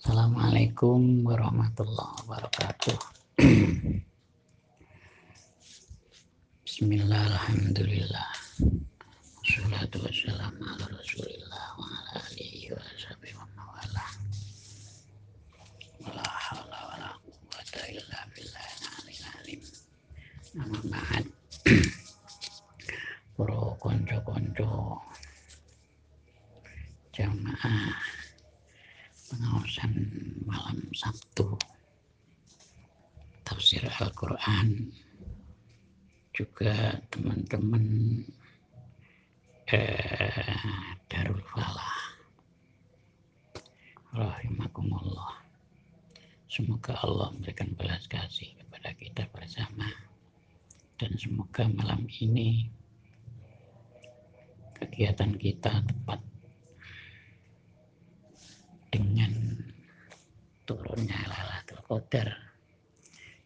Assalamualaikum warahmatullahi wabarakatuh. Bismillah, alhamdulillah. Wassalatu wassalamu ala rasulillah wa ala alihi wa sahbihi wa mawala. Wala hawla wala quwwata illa billahi al-aliyyil azim. Amma ba'd. Para konco-konco jamaah pengawasan malam Sabtu. Tafsir Al-Quran. Juga teman-teman eh, Darul Falah. Rahimakumullah. Semoga Allah memberikan belas kasih kepada kita bersama. Dan semoga malam ini kegiatan kita tepat dengan turunnya Lailatul Qadar.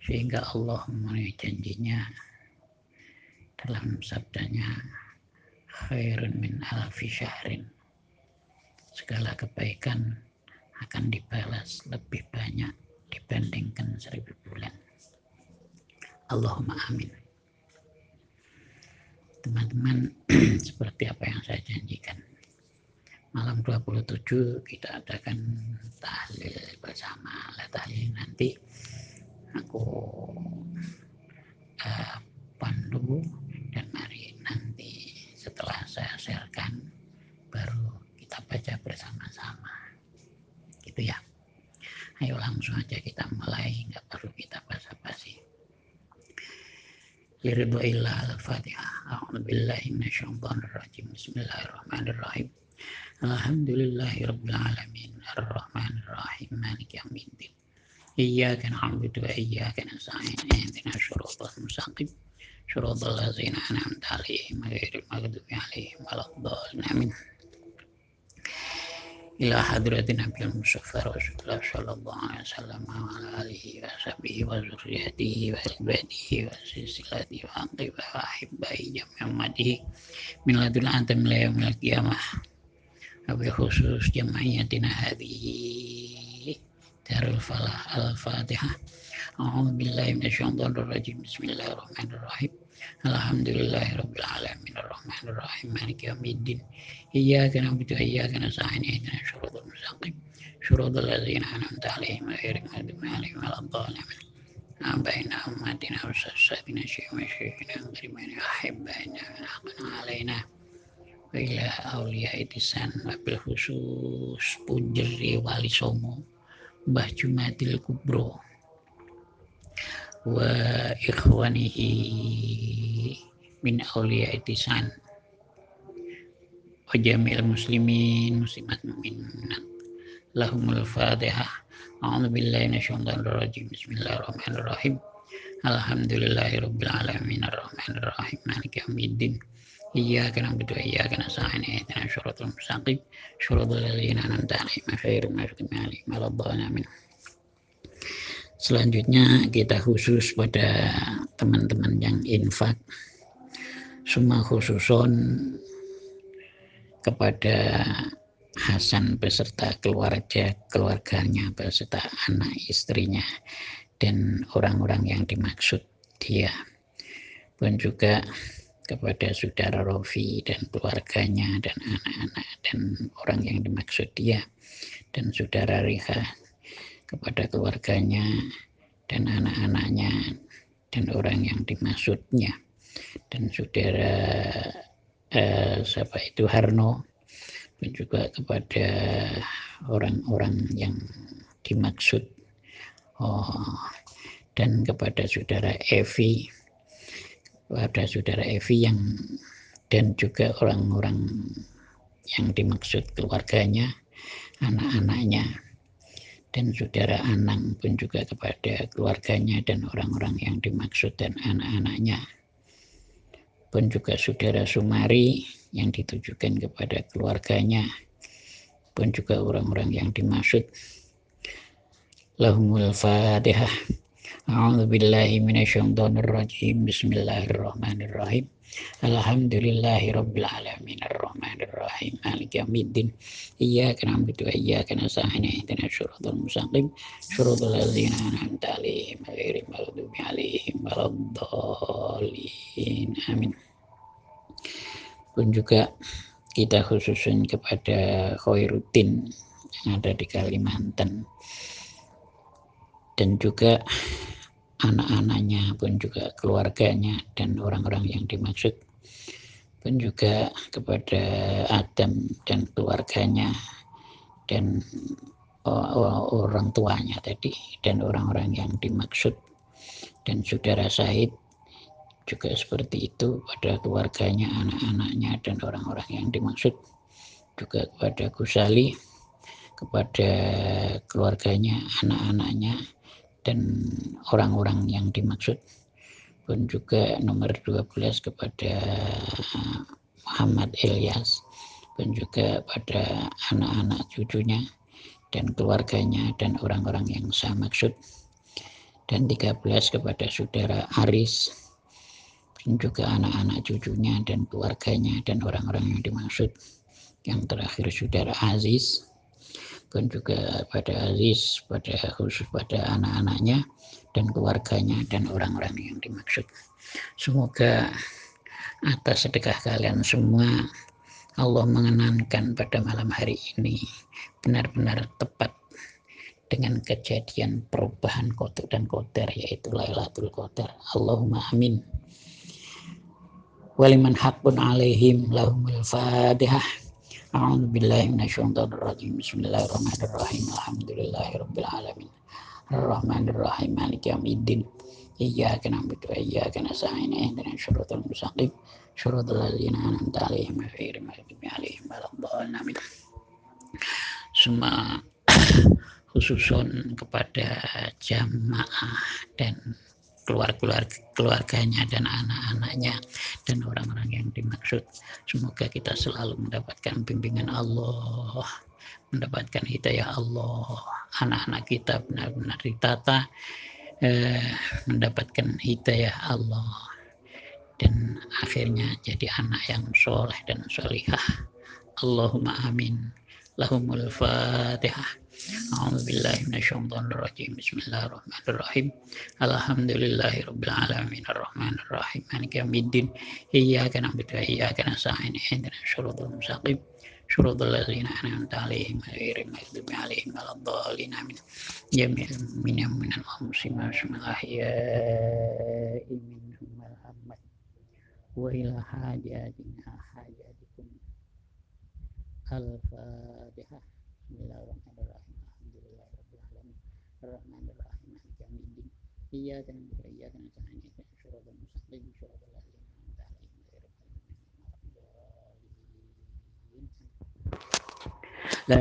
Sehingga Allah memenuhi janjinya. Dalam sabdanya khairun min alfi syahrin. Segala kebaikan akan dibalas lebih banyak dibandingkan seribu bulan. Allahumma amin. Teman-teman seperti apa yang saya janjikan malam 27 kita adakan tahlil bersama. Lah tahlil nanti aku uh, pandu dan mari nanti setelah saya sharekan baru kita baca bersama-sama. Gitu ya. Ayo langsung aja kita mulai nggak perlu kita basa-basi. Bismillahirrahmanirrahim Alhamdulillahi Rabbil Alamin Ar-Rahman Ar-Rahim Malik Yawmiddin Iyyaka na'budu wa iyyaka nasta'in Ihdina syiratal mustaqim Syiratal ladzina an'amta 'alaihim ghairil maghdubi 'alaihim waladdallin Amin ila hadratin Nabi Mustafa Rasulullah sallallahu alaihi wasallam wa ala alihi wa sahbihi wa zurriyatihi wa ibadihi wa silsilatihi wa aqiba wa ahibbahi jami'an madihi min ladun antam la yaumil qiyamah wabil khusus jama'iyatina hadhihi darul falah al-fatihah A'udzu billahi minasyaitonir rajim bismillahirrahmanirrahim Alhamdulillahi rabbil alamin arrahmanir rahim maliki yaumiddin iyyaka na'budu wa iyyaka nasta'in ihdinas siratal mustaqim siratal ladzina an'amta 'alaihim ghairil maghdubi 'alaihim waladdallin baina ummatina wa sasabina syai'un syai'un karimana ahibbana haqqan 'alaina wa ila awliya itisan wabil khusus punjeri wali songo Mbah Jumatil Kubro wa ikhwanihi min awliya itisan. Wa jamil muslimin muslimat mu'minat lahumul fatihah a'udzu billahi minasyaitonir rajim bismillahirrahmanirrahim. Alhamdulillahi rabbil alamin. Arrahmanir rahim maliki iyyaka na'budu wa iyyaka nasta'in ihdinas siratal mustaqim siratal ladzina an'amta 'alaihim ghairil maghdubi 'alaihim waladdallin amin Selanjutnya kita khusus pada teman-teman yang infak. Semua khususon kepada Hasan beserta keluarga keluarganya beserta anak istrinya dan orang-orang yang dimaksud dia. Pun juga kepada saudara Rofi dan keluarganya dan anak-anak dan orang yang dimaksud dia dan saudara Riha kepada keluarganya dan anak-anaknya dan orang yang dimaksudnya. Dan saudara eh, siapa itu Harno dan juga kepada orang-orang yang dimaksud. Oh, dan kepada saudara Evi kepada saudara Evi yang dan juga orang-orang yang dimaksud keluarganya anak-anaknya dan saudara Anang pun juga kepada keluarganya dan orang-orang yang dimaksud dan anak-anaknya. Pun juga saudara Sumari yang ditujukan kepada keluarganya. Pun juga orang-orang yang dimaksud. Lahumul fatihah A'udzu billahi minasyaitonir rajim. Bismillahirrahmanirrahim. Alhamdulillahi Rabbil Alamin. Ar-Rahmanir Rahim Maliki Yawmiddin Iyyaka na'budu wa iyyaka nasta'in. Ihdinas siratal mustaqim. Siratal ladzina an'amta 'alaihim ghairil maghdubi 'alaihim waladdallin. Amin. Pun juga kita khususin kepada Khairuddin yang ada di Kalimantan dan juga anak-anaknya pun juga keluarganya dan orang-orang yang dimaksud pun juga kepada Adam dan keluarganya dan orang tuanya tadi dan orang-orang yang dimaksud dan saudara Said juga seperti itu pada keluarganya, anak-anaknya, dan orang-orang yang dimaksud. Juga kepada Gusali, kepada keluarganya, anak-anaknya, dan orang-orang yang dimaksud. Pun juga nomor 12 kepada Muhammad Ilyas, pun juga pada anak-anak cucunya, dan keluarganya, dan orang-orang yang saya maksud. Dan 13 kepada saudara Aris, juga anak-anak cucunya dan keluarganya dan orang-orang yang dimaksud yang terakhir saudara Aziz dan juga pada Aziz pada khusus pada anak-anaknya dan keluarganya dan orang-orang yang dimaksud. Semoga atas sedekah kalian semua Allah mengenankan pada malam hari ini benar-benar tepat dengan kejadian perubahan kotor dan kotor yaitu Lailatul Qadar. Allahumma amin. Waliman hakun alaihim lahumul fatihah A'udzu billahi minasyaitonir rajim. Bismillahirrahmanirrahim. Alhamdulillahirabbil alamin. Arrahmanir rahim. Maliki yaumiddin. Iyyaka na'budu wa iyyaka nasta'in. Ihdinas shiratal mustaqim. Shiratal ladzina an'amta 'alaihim ghairil maghdubi 'alaihim waladdallin. Amin. Semua khususun kepada jamaah dan keluar-keluar keluarganya dan anak-anaknya dan orang-orang yang dimaksud. Semoga kita selalu mendapatkan bimbingan Allah, mendapatkan hidayah Allah. Anak-anak kita benar-benar ditata, eh, mendapatkan hidayah Allah dan akhirnya jadi anak yang soleh dan solihah. Allahumma amin Lahumul fatihah. أعوذ بالله من الشيطان الرجيم بسم الله الرحمن الرحيم الحمد لله رب العالمين الرحمن الرحيم مالك يوم الدين إياك نعبد وإياك نستعين اهدنا الصراط المستقيم صراط الذين أنعمت عليهم غير المغضوب عليهم ولا الضالين آمين جميع من من المسلمين بسم الأحياء منهم الأموات وإلى حاجاتنا حاجاتكم Al-Fatihah. Bismillahirrahmanirrahim. Alhamdulillahirrahmanirrahim. Ar-Rahmanirrahim. Maliki yaumiddin. Iyyaka na'budu wa iyyaka La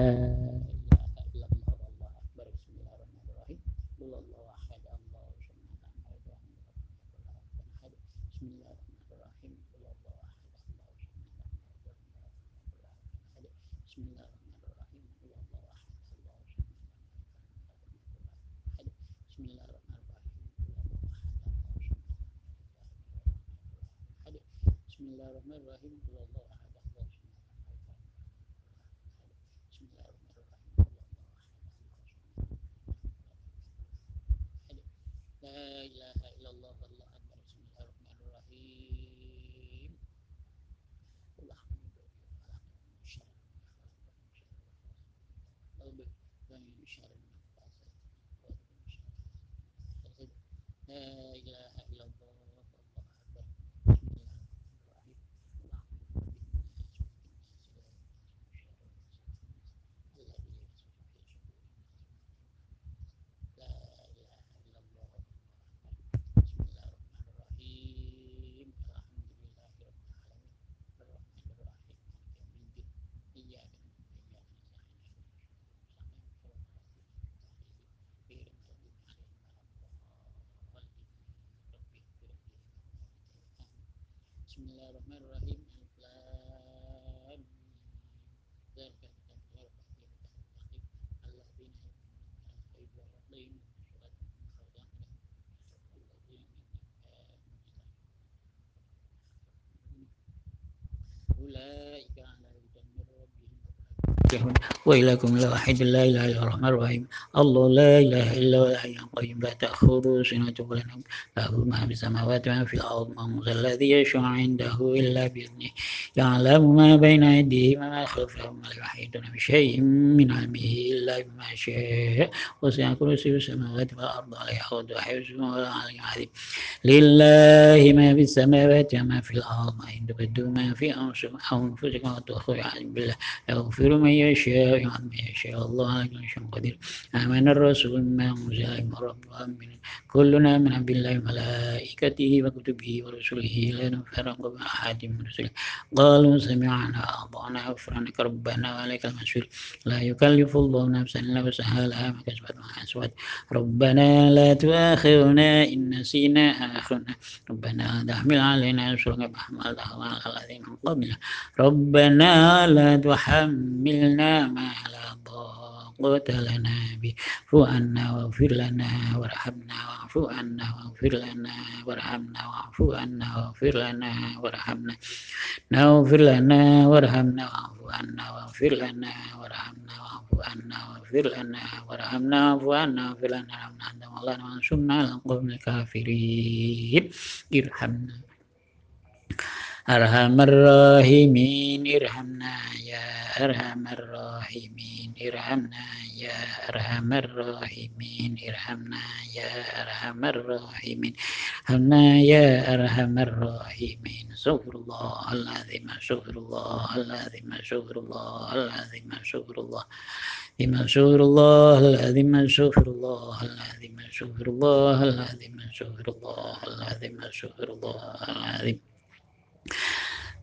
Bismillahirrahmanirrahim. بسم الله الرحمن الرحيم ألف لام ذلك الكتاب غير تحقيق تحقيق الذين يؤمنون بالغيب والرضين وغير من خلقهم الذين أولئك يفلحون وإلهكم الواحد لا إله إلا الرحمن الرحيم. الله لا إله إلا هو الحي القيوم. لا تأخذه سنة ولا نوم له ما في السماوات وما في الأرض. من ذا الذي يشفع عنده إلا بإذنه. يعلم ما بين أيديهم وما خلفهم. ولا يحيطون بشيء من علمه إلا بما شاء. وسع كرسي السماوات والأرض. ولا يحوط حفظهما ولا علي العظيم لله ما في السماوات وما في الأرض. إن تبدوا ما في أنفسكم وتخفوا يعلم بالله يغفر من يشاء من يشاء الله على شيء قدير. آمن الرسول أنزل من ربه من كلنا من بالله وملائكته وكتبه ورسله لا نفرق بين أحد من رسله. قالوا سمعنا وأطعنا غفرانك ربنا وعليك المسؤول. لا يكلف الله نفسا إلا وسعها. لها ما كسبت وما كسبت ربنا لا تؤاخذنا إن نسينا آخرنا. ربنا تحمل علينا إصرا كما حملته على الذين من قبلنا. ربنا لا تحملنا ما لا طاقة لنا به واعف عنا واغفر لنا وارحمنا واعف عنا واغفر لنا وارحمنا واعف عنا واغفر لنا وارحمنا واغفر لنا وارحمنا واعف عنا واغفر لنا وارحمنا واعف عنا واغفر لنا وارحمنا واعف عنا واغفر لنا وارحمنا انت مولانا وانصرنا على القوم الكافرين ارحمنا أرحم الراحمين ارحمنا يا أرحم الراحمين ارحمنا يا أرحم الراحمين ارحمنا يا أرحم الراحمين ارحمنا يا أرحم الراحمين. استغفر الله الذي ما استغفر الله الذي ما استغفر الله الذي ما استغفر الله لما شكر الله الذي ما شكر الله الذي ما شكر الله الذي ما شكر الله الذي ما شكر الله الذي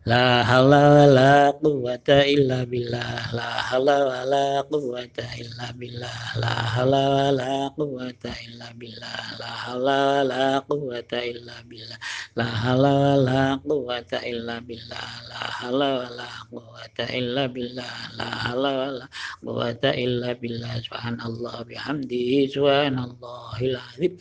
لا حول ولا قوة إلا بالله. لا حول ولا قوة إلا بالله. لا حول ولا قوة إلا بالله. لا حول ولا قوة إلا بالله. لا حول ولا قوة إلا بالله. لا حول ولا قوة إلا بالله. لا حول ولا قوة إلا بالله. سبحان الله بحمده سبحان الله العظيم.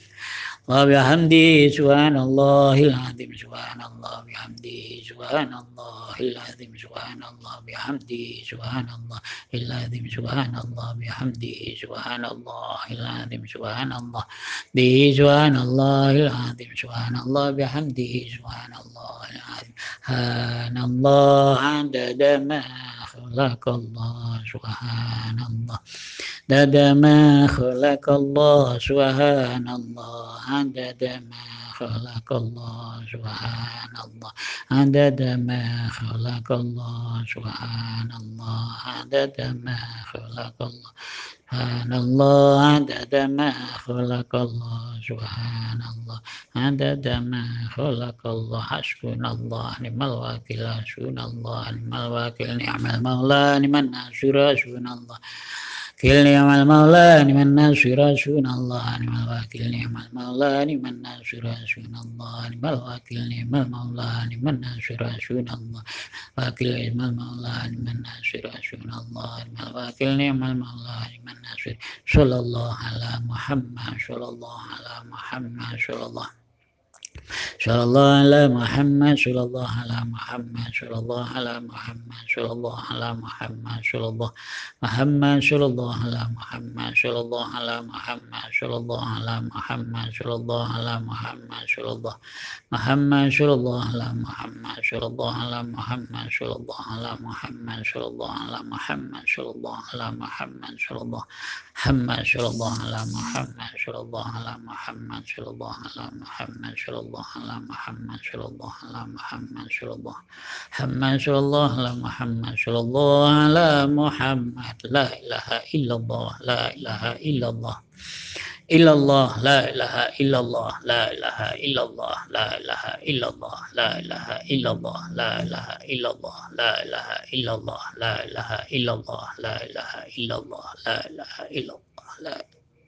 الله وبحمده سبحان الله العظيم سبحان الله بحمده سبحان الله العظيم سبحان الله بحمده سبحان الله العظيم سبحان الله بحمده سبحان الله العظيم سبحان الله به سبحان الله العظيم سبحان الله بحمده سبحان الله العظيم سبحان الله عدد ما خلق الله سبحان الله عدد ما خلق الله سبحان الله عدد ما خلق الله سبحان الله عدد ما خلق الله سبحان الله عدد ما خلق الله سبحان الله عدد ما خلق الله سبحان الله عدد ما خلق الله حسبنا الله نعم الوكيل حسبنا الله نعم الوكيل نعم المولى نعم الناصر حسبنا الله. كلني يوم المولى من الناس سون الله نعم الوكيل نعم المولى من الناس سون الله نعم الوكيل نعم المولى من الناس سون الله وكيل نعم المولى من الناس سون الله نعم الوكيل نعم المولى من الناس صلى الله على محمد صلى الله على محمد صلى الله على محمد صلى الله على محمد صلى الله محمد صلى الله على محمد صلى الله على محمد صلى الله على محمد صلى الله على محمد صلى الله محمد صلى الله على محمد صلى الله على محمد صلى الله على محمد صلى الله على محمد صلى الله على محمد صلى الله محمد صلى الله على محمد صلى الله على محمد صلى الله على محمد صلى الله على محمد صلى الله على محمد صلى الله محمد صلى الله على محمد صلى الله على محمد لا إله إلا الله لا إله إلا الله إلا الله لا إله إلا الله لا إله إلا الله لا إله إلا الله لا إله إلا الله لا إله إلا الله لا إله إلا الله لا إله إلا الله لا إله إلا الله لا إله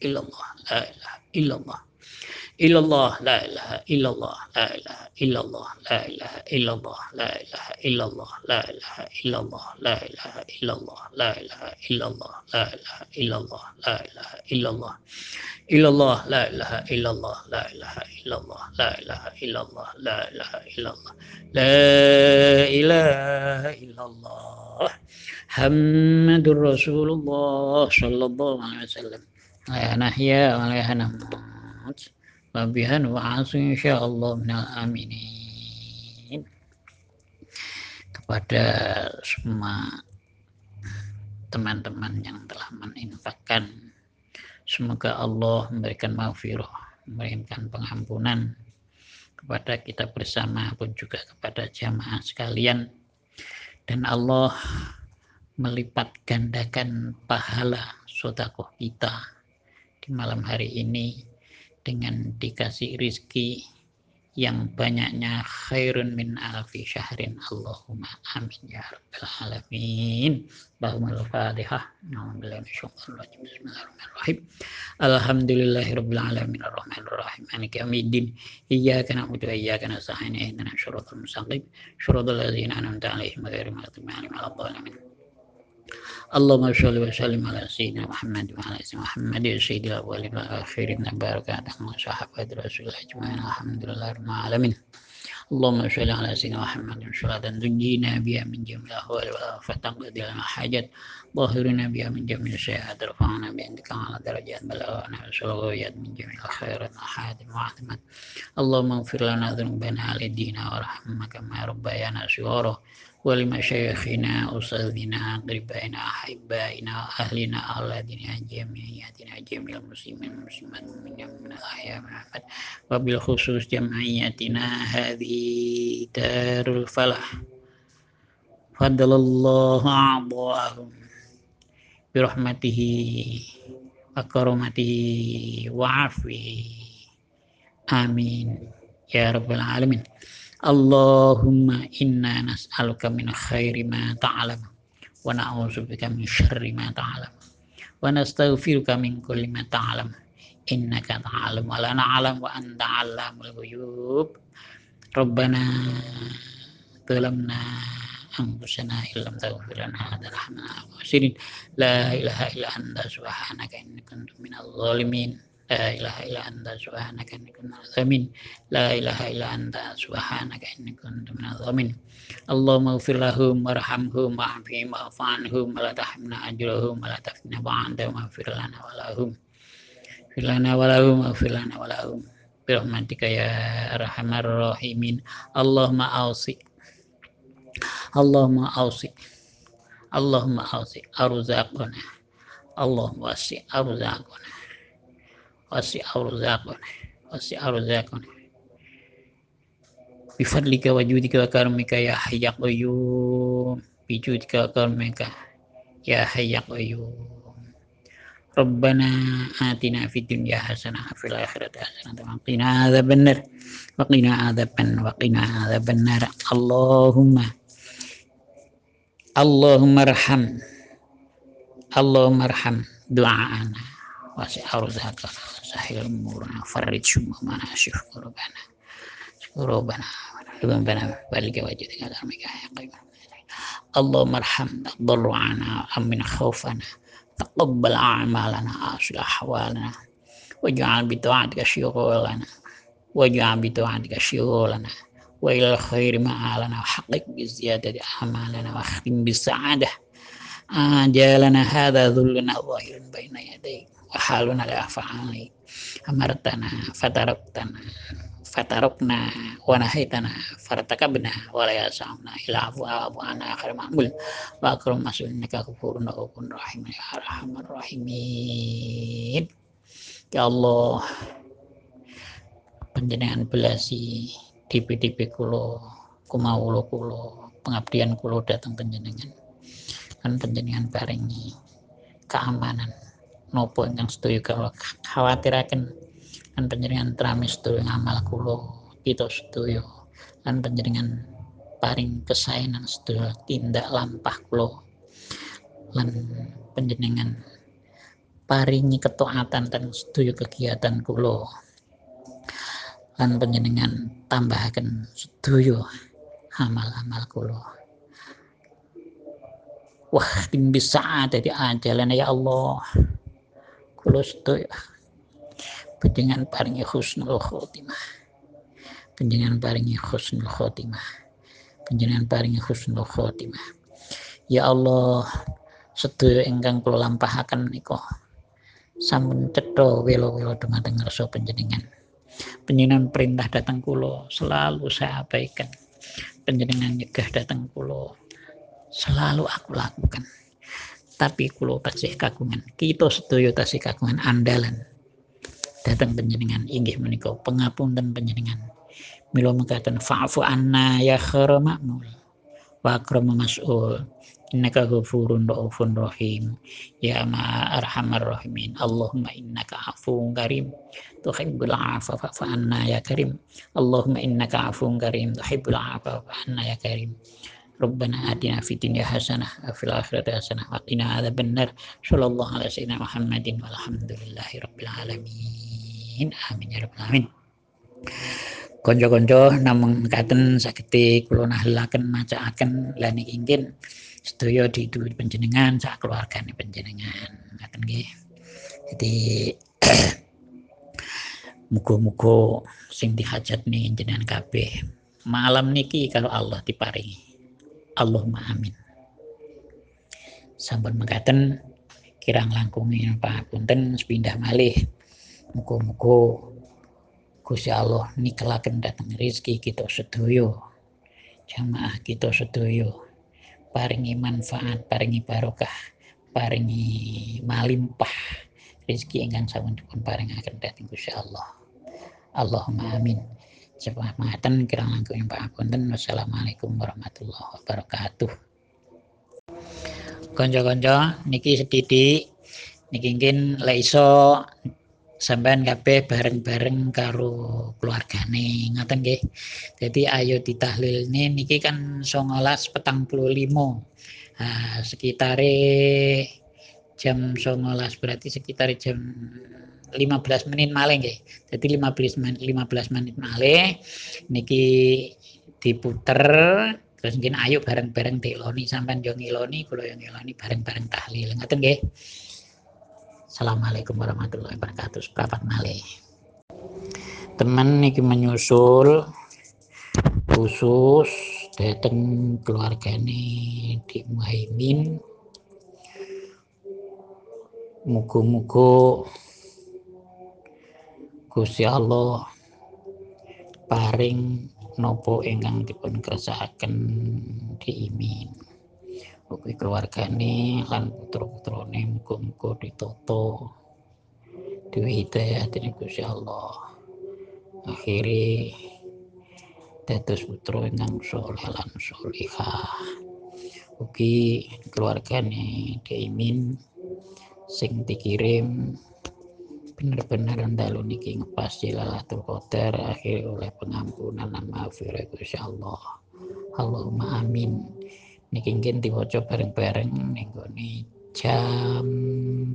إلا الله لا إلا الله لا إله إلا الله لا إله إلا الله لا إله إلا الله لا إله إلا الله لا إله إلا الله لا إله إلا الله لا إله إلا الله لا إله إلا الله لا إله إلا الله إلا الله لا إله إلا الله لا إله إلا الله لا إله إلا الله لا إله إلا الله لا إله إلا الله محمد رسول الله صلى الله عليه وسلم لا نحيا ولا نموت wabihan wa asu insyaallah. Minal aminin. Kepada semua teman-teman yang telah meninfakkan semoga Allah memberikan maghfirah memberikan pengampunan kepada kita bersama pun juga kepada jamaah sekalian. Dan Allah melipat gandakan pahala sodakoh kita di malam hari ini dengan dikasih rizki yang banyaknya khairun min alfi syahrin. Allahumma amin ya rabbal alamin. Allahumma al-fatihah. Bismillahirrahmanirrahim. Alhamdulillahi rabbil alamin. Ar-rahmanir rahim maliki yaumiddin. Iyyaka na'budu wa iyyaka nasta'in. Ihdinas siratal mustaqim. Siratal ladzina an'amta 'alaihim ghairil maghdubi 'alaihim waladdallin اللهم صل وسلم على سيدنا محمد وعلى سيدنا محمد سيد الأولين والآخرين. بركاته وصحابة رسول الله أجمعين. الحمد لله رب العالمين. اللهم صل على سيدنا محمد صلاة تنجينا بها من جميع الأهوال والآفات. تقضي لنا حاجات ظاهرنا بها من جميع السيئات رفعنا بأنك على درجات بلغنا وسلويات من جميع الخيرات أحد وعظمت اللهم اغفر لنا ذنوبنا على الدين وارحمنا كما ربيانا صغارا ولمشايخنا أستاذنا أقربائنا أحبائنا أهلنا الذين جميعاتنا جميع المسلمين والمسلمات من من الأحياء والأموات وبالخصوص جمعيتنا هذه دار الفلاح فضل الله أعضاءهم برحمته وكرمته وعفوه آمين يا رب العالمين Allahumma inna nas'aluka min khairi ma ta'lam wa na'udzubika min syarri ma ta'lam wa nastaghfiruka min kulli ma ta'lam innaka ta'lam wa la na'lam wa anta 'allamul ghuyub. Rabbana zalamna anfusana illam taghfir lana wa tarhamna wa la ilaha illa anta subhanaka inni kuntu minadh dhalimin إله إلا أنت سبحانك إني كنت من الظالمين. لا إله إلا أنت سبحانك إني كنت من الظالمين. اللهم اغفر لهم وارحمهم وعافهم واعف عنهم ولا تحملنا أجرهم ولا تفتنا بعدهم واغفر لنا ولهم. اغفر لنا ولهم اغفر لنا ولهم. برحمتك يا أرحم الراحمين. اللهم أوصي اللهم أوصي اللهم أوصي أرزاقنا. اللهم أوصي أرزاقنا. wasi arzaqun wasi arzaqun bi fadlika wa judika wa karamika ya hayya qayyum. Bi judika wa karamika ya hayya qayyum. Rabbana atina fid dunya hasanah fil akhirati hasanah. Wa qina adzaban nar wa qina adzaban wa qina adzaban nar Allahumma Allahumma arham. Allahumma arham du'a anak wasi arzaka sahil umurna farrij summa ma nasyuf qurbana qurbana ibn bana balik wajib dengan kami kaya qaim Allahumma arham dharu'ana amin khawfana taqabbal a'malana asli ahwalana. Waj'al bi du'atika syughulana. Waj'al bi du'atika syughulana. Wa ilal khairi ma'alana wa haqqik bi ziyadati amalana wa khim bi sa'adah. Ajalana hadha dhullina zahirun bayna yadayka haluna afa'ali amartana fatarakna fatarokna wa nahaitana fartakabna wa la ila afu afu ana akhir ma'amul wa akrum masul innaka ghafurun rahim ya arhamar rahimin. Ya Allah penjenengan belasi DPDP kulo kumawulo kulo pengabdian kulo datang penjenengan kan penjenengan barengi keamanan nopo ingkang sedaya kula khawatiraken. Lan panjenengan trami sedaya ngamal kula kita sedaya lan panjenengan paring kesaenan sedaya tindak lampah kula lan panjenengan paringi ketaatan dan sedaya kegiatan kula lan panjenengan tambahaken sedaya amal-amal kula wah tim bisa dari ajalan ya Allah kula sedaya panjenengan paringi husnul khotimah. Panjenengan paringi husnul khotimah. Panjenengan paringi husnul khotimah. Ya Allah sedaya ingkang kula lampahaken menika. Sampun cetha welo-welo dumateng ngarsa panjenengan. Penjenengan perintah datang kulo selalu saya abaikan. Penjenengan nyegah datang kulo selalu aku lakukan tapi kulo tasih kagungan kita sedaya tasih kagungan andalan. Datang penjenengan inggih menika pangapunten penjenengan. Mila mekaten fa'fu anna ya khara ma'mul. Wa akramu mas'ul. Innaka ghafurun raufun rahim. Ya ma arhamar rahimin. Allahumma innaka afuwun karim. Tuhibbul afwa fa'fu anna ya karim. Allahumma innaka afuwun karim. Tuhibbul afwa fa'fu anna ya karim Rabbana atina fid dunya hasanah wa fil akhirati hasanah wa qina adzabannar sallallahu alaihi sayyidina Muhammadin walhamdulillahi rabbil alamin amin ya rabbal alamin konco-konco namung katen saged kula nahlaken macaaken lan ingin sedaya diduwit panjenengan sak keluargane panjenengan. Ngaten nggih. Jadi muga-muga sing dihajat nih jenengan kabeh. Malam niki kalau Allah diparingi Allahumma amin. Sampun mekaten kirang langkungi Pak Punten sepindah malih. Muga-muga Gusti Allah nikelaken dateng rezeki kita sedaya jamaah kita sedaya paringi manfaat paringi barokah paringi malimpah rezeki ingkang sampun dipun paringaken dhateng Gusti Allah. Allahumma amin Sebab maten kirang langkung pangapunten wassalamualaikum warahmatullahi wabarakatuh. Konco-konco niki sedidik. Niki ingin lek iso sampean kabeh bareng-bareng karo keluargane. Ngoten nggih. Dadi ayo ditahlilne niki kan 19.45. Nah, sekitare jam 19 berarti sekitar jam 15 menit malih nggih. Dadi 15 menit 15 menit malih niki diputer terus mungkin ayo bareng-bareng diloni sampean yo ngiloni kula yo ngiloni bareng-bareng tahlil ngoten nggih. Assalamualaikum warahmatullahi wabarakatuh. Seprapat malih. Teman niki menyusul khusus dateng keluargane di Muhaimin. Muga-muga Gusti Allah paring nopo ingkang dipun kersakaken diimin ugi keluargane lan putra-putrane muga-muga ditata. Duwe hidayah dening Gusti Allah. Akhiri dados putra ingkang saleh lan salihah ugi keluargane diimin sing dikirim bener-bener dalu niki ngepas Lailatul Qadar akhir oleh pengampunan dan Gusti Allah. Allahumma amin. Niki ingin diwaca bareng-bareng ning gone jam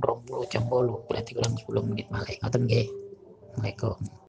20 jam 8 berarti kurang 10 menit malih. Ngoten nggih. Assalamualaikum